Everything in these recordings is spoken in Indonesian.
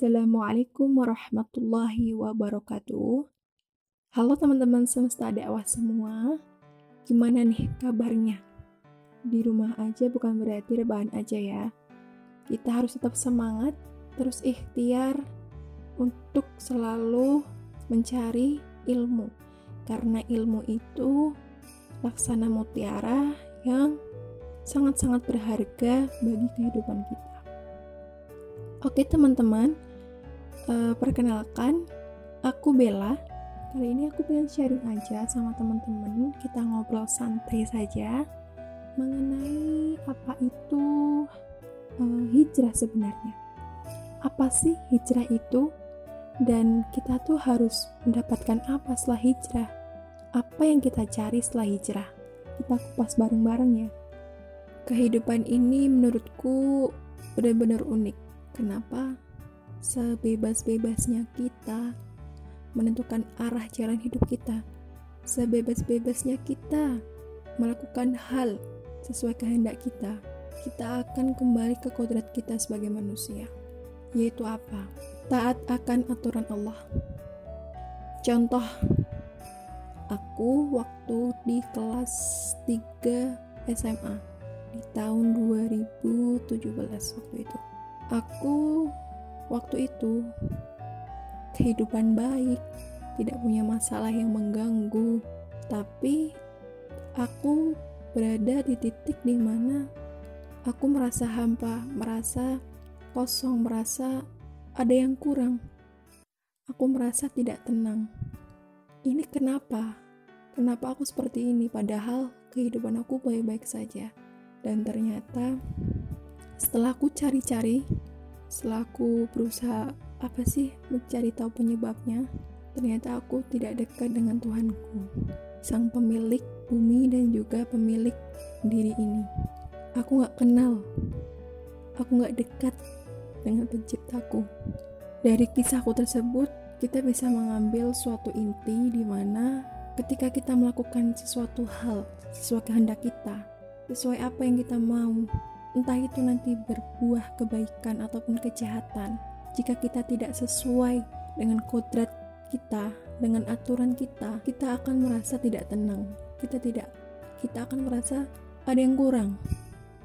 Assalamualaikum warahmatullahi wabarakatuh. Halo teman-teman semesta dakwah semua. Gimana nih kabarnya? Di rumah aja bukan berarti rebahan aja ya. Kita harus tetap semangat, terus ikhtiar untuk selalu mencari ilmu. Karena ilmu itu laksana mutiara yang sangat-sangat berharga bagi kehidupan kita. Oke teman-teman, uh, perkenalkan aku Bella. Kali ini aku pengen sharing aja sama teman-teman. Kita ngobrol santai saja mengenai apa itu uh, hijrah sebenarnya. Apa sih hijrah itu? Dan kita tuh harus mendapatkan apa setelah hijrah? Apa yang kita cari setelah hijrah? Kita kupas bareng-bareng ya. Kehidupan ini menurutku benar-benar unik Kenapa sebebas-bebasnya kita menentukan arah jalan hidup kita, sebebas-bebasnya kita melakukan hal sesuai kehendak kita, kita akan kembali ke kodrat kita sebagai manusia, yaitu apa? Taat akan aturan Allah. Contoh, aku waktu di kelas 3 SMA di tahun 2017 waktu itu Aku waktu itu kehidupan baik, tidak punya masalah yang mengganggu, tapi aku berada di titik di mana aku merasa hampa, merasa kosong, merasa ada yang kurang. Aku merasa tidak tenang. Ini kenapa? Kenapa aku seperti ini padahal kehidupan aku baik-baik saja? Dan ternyata setelah aku cari-cari setelah aku berusaha apa sih mencari tahu penyebabnya ternyata aku tidak dekat dengan Tuhanku sang pemilik bumi dan juga pemilik diri ini. Aku gak kenal aku gak dekat dengan penciptaku. Dari kisahku tersebut kita bisa mengambil suatu inti di mana ketika kita melakukan sesuatu hal sesuai kehendak kita sesuai apa yang kita mau entah itu nanti berbuah kebaikan ataupun kejahatan. Jika kita tidak sesuai dengan kodrat kita, dengan aturan kita, kita akan merasa tidak tenang. Kita tidak, kita akan merasa ada yang kurang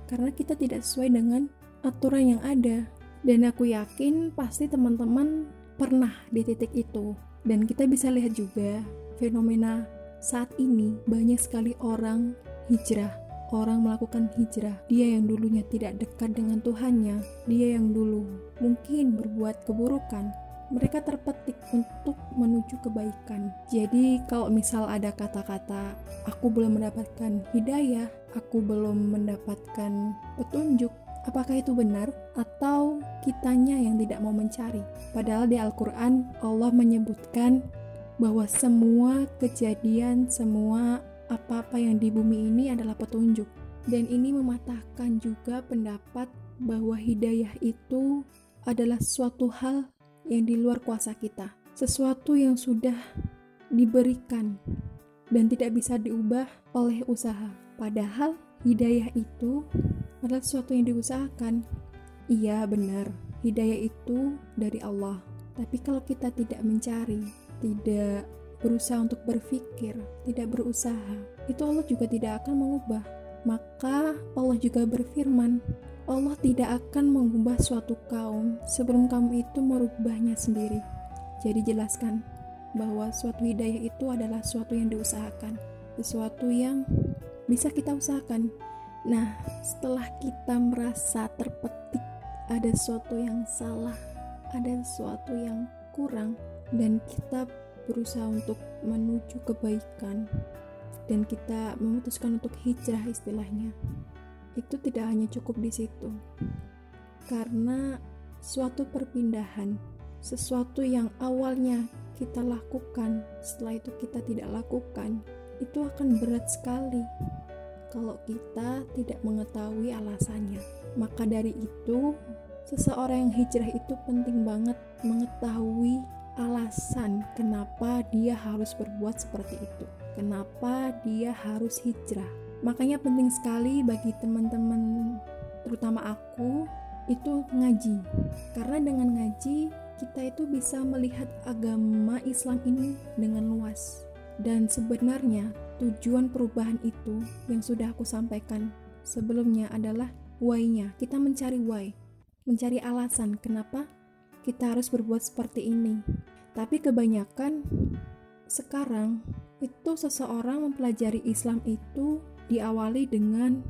karena kita tidak sesuai dengan aturan yang ada. Dan aku yakin pasti teman-teman pernah di titik itu. Dan kita bisa lihat juga fenomena saat ini banyak sekali orang hijrah orang melakukan hijrah, dia yang dulunya tidak dekat dengan Tuhannya, dia yang dulu mungkin berbuat keburukan, mereka terpetik untuk menuju kebaikan. Jadi, kalau misal ada kata-kata "aku belum mendapatkan hidayah", "aku belum mendapatkan petunjuk", apakah itu benar atau kitanya yang tidak mau mencari? Padahal di Al-Quran, Allah menyebutkan bahwa semua kejadian, semua apa-apa yang di bumi ini adalah petunjuk. Dan ini mematahkan juga pendapat bahwa hidayah itu adalah suatu hal yang di luar kuasa kita. Sesuatu yang sudah diberikan dan tidak bisa diubah oleh usaha. Padahal hidayah itu adalah sesuatu yang diusahakan. Iya, benar. Hidayah itu dari Allah. Tapi kalau kita tidak mencari, tidak berusaha untuk berpikir, tidak berusaha, itu Allah juga tidak akan mengubah. Maka Allah juga berfirman, Allah tidak akan mengubah suatu kaum sebelum kamu itu merubahnya sendiri. Jadi jelaskan bahwa suatu hidayah itu adalah suatu yang diusahakan, sesuatu yang bisa kita usahakan. Nah, setelah kita merasa terpetik ada sesuatu yang salah, ada sesuatu yang kurang, dan kita berusaha untuk menuju kebaikan dan kita memutuskan untuk hijrah istilahnya. Itu tidak hanya cukup di situ. Karena suatu perpindahan sesuatu yang awalnya kita lakukan setelah itu kita tidak lakukan itu akan berat sekali. Kalau kita tidak mengetahui alasannya maka dari itu seseorang yang hijrah itu penting banget mengetahui alasan kenapa dia harus berbuat seperti itu, kenapa dia harus hijrah. Makanya penting sekali bagi teman-teman, terutama aku, itu ngaji. Karena dengan ngaji kita itu bisa melihat agama Islam ini dengan luas. Dan sebenarnya tujuan perubahan itu yang sudah aku sampaikan sebelumnya adalah why-nya. Kita mencari why, mencari alasan kenapa kita harus berbuat seperti ini. Tapi kebanyakan sekarang itu seseorang mempelajari Islam itu diawali dengan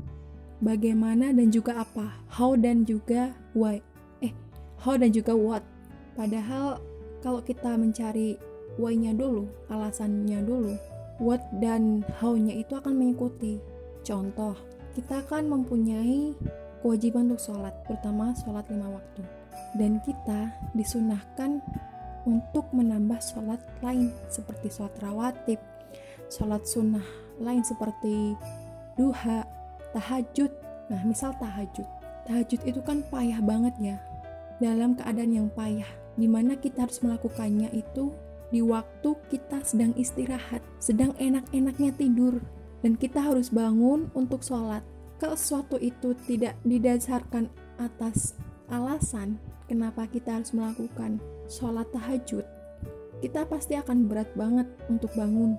bagaimana dan juga apa, how dan juga why. Eh, how dan juga what. Padahal kalau kita mencari why-nya dulu, alasannya dulu, what dan how-nya itu akan mengikuti. Contoh, kita akan mempunyai kewajiban untuk sholat, pertama sholat lima waktu. Dan kita disunahkan untuk menambah sholat lain seperti sholat rawatib, sholat sunnah lain seperti duha, tahajud. Nah, misal tahajud. Tahajud itu kan payah banget ya. Dalam keadaan yang payah, di mana kita harus melakukannya itu di waktu kita sedang istirahat, sedang enak-enaknya tidur, dan kita harus bangun untuk sholat. Kalau sesuatu itu tidak didasarkan atas alasan kenapa kita harus melakukan sholat tahajud, kita pasti akan berat banget untuk bangun.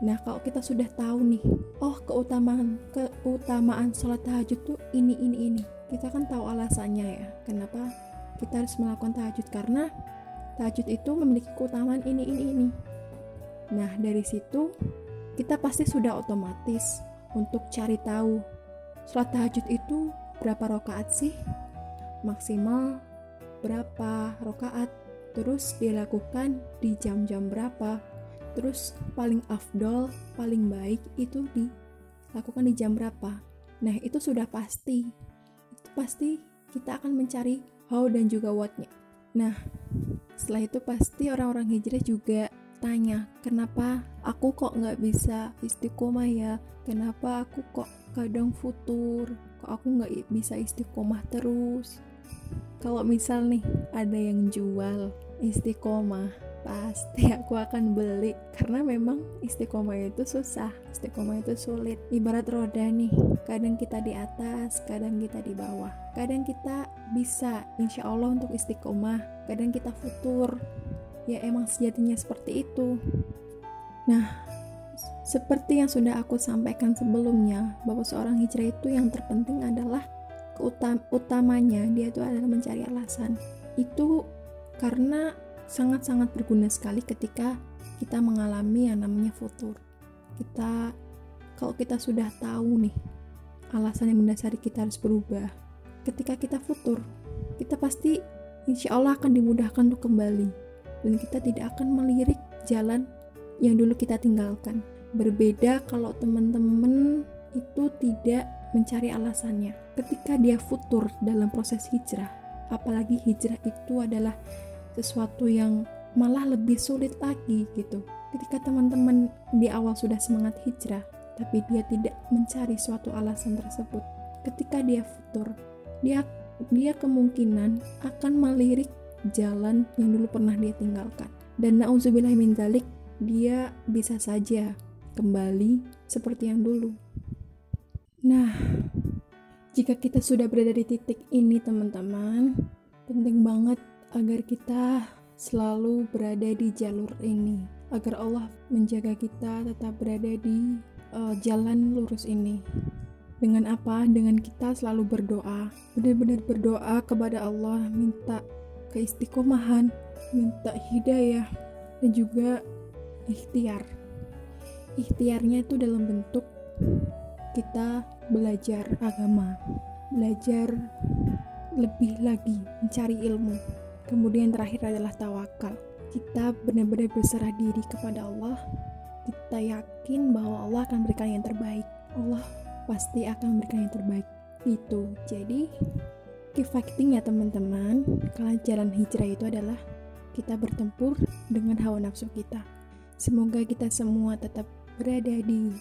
Nah, kalau kita sudah tahu nih, oh keutamaan keutamaan sholat tahajud tuh ini ini ini. Kita kan tahu alasannya ya, kenapa kita harus melakukan tahajud karena tahajud itu memiliki keutamaan ini ini ini. Nah, dari situ kita pasti sudah otomatis untuk cari tahu sholat tahajud itu berapa rakaat sih? Maksimal berapa rakaat? Terus dilakukan di jam-jam berapa? terus paling afdol paling baik itu dilakukan di jam berapa nah itu sudah pasti itu pasti kita akan mencari how dan juga what-nya nah setelah itu pasti orang-orang hijrah juga tanya kenapa aku kok nggak bisa istiqomah ya? Kenapa aku kok kadang futur? Kok aku nggak bisa istiqomah terus? Kalau misal nih ada yang jual istiqomah pasti aku akan beli. Karena memang istiqomah itu susah istiqomah itu sulit. Ibarat roda nih kadang kita di atas kadang kita di bawah. Kadang kita bisa insya Allah untuk istiqomah kadang kita futur ya emang sejatinya seperti itu nah seperti yang sudah aku sampaikan sebelumnya bahwa seorang hijrah itu yang terpenting adalah keutam utamanya dia itu adalah mencari alasan itu karena sangat-sangat berguna sekali ketika kita mengalami yang namanya futur. Kita kalau kita sudah tahu nih alasan yang mendasari kita harus berubah. Ketika kita futur, kita pasti insya Allah akan dimudahkan untuk kembali dan kita tidak akan melirik jalan yang dulu kita tinggalkan. Berbeda kalau teman-teman itu tidak mencari alasannya. Ketika dia futur dalam proses hijrah, apalagi hijrah itu adalah sesuatu yang malah lebih sulit lagi gitu. Ketika teman-teman di awal sudah semangat hijrah, tapi dia tidak mencari suatu alasan tersebut. Ketika dia futur, dia dia kemungkinan akan melirik jalan yang dulu pernah dia tinggalkan. Dan nauzubillah min zalik, dia bisa saja kembali seperti yang dulu. Nah, jika kita sudah berada di titik ini, teman-teman, penting banget agar kita selalu berada di jalur ini, agar Allah menjaga kita tetap berada di uh, jalan lurus ini. Dengan apa? Dengan kita selalu berdoa, benar-benar berdoa kepada Allah, minta keistiqomahan, minta hidayah, dan juga ikhtiar. Ikhtiarnya itu dalam bentuk kita belajar agama, belajar lebih lagi mencari ilmu Kemudian terakhir adalah tawakal. Kita benar-benar berserah diri kepada Allah. Kita yakin bahwa Allah akan memberikan yang terbaik. Allah pasti akan memberikan yang terbaik. Itu. Jadi keep fighting ya teman-teman. Kalau jalan hijrah itu adalah kita bertempur dengan hawa nafsu kita. Semoga kita semua tetap berada di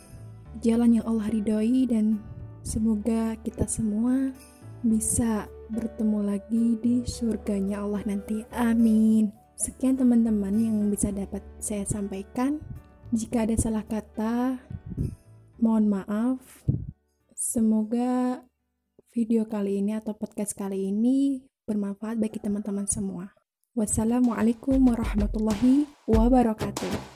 jalan yang Allah ridhoi dan semoga kita semua bisa bertemu lagi di surganya Allah nanti. Amin. Sekian teman-teman yang bisa dapat saya sampaikan. Jika ada salah kata, mohon maaf. Semoga video kali ini atau podcast kali ini bermanfaat bagi teman-teman semua. Wassalamualaikum warahmatullahi wabarakatuh.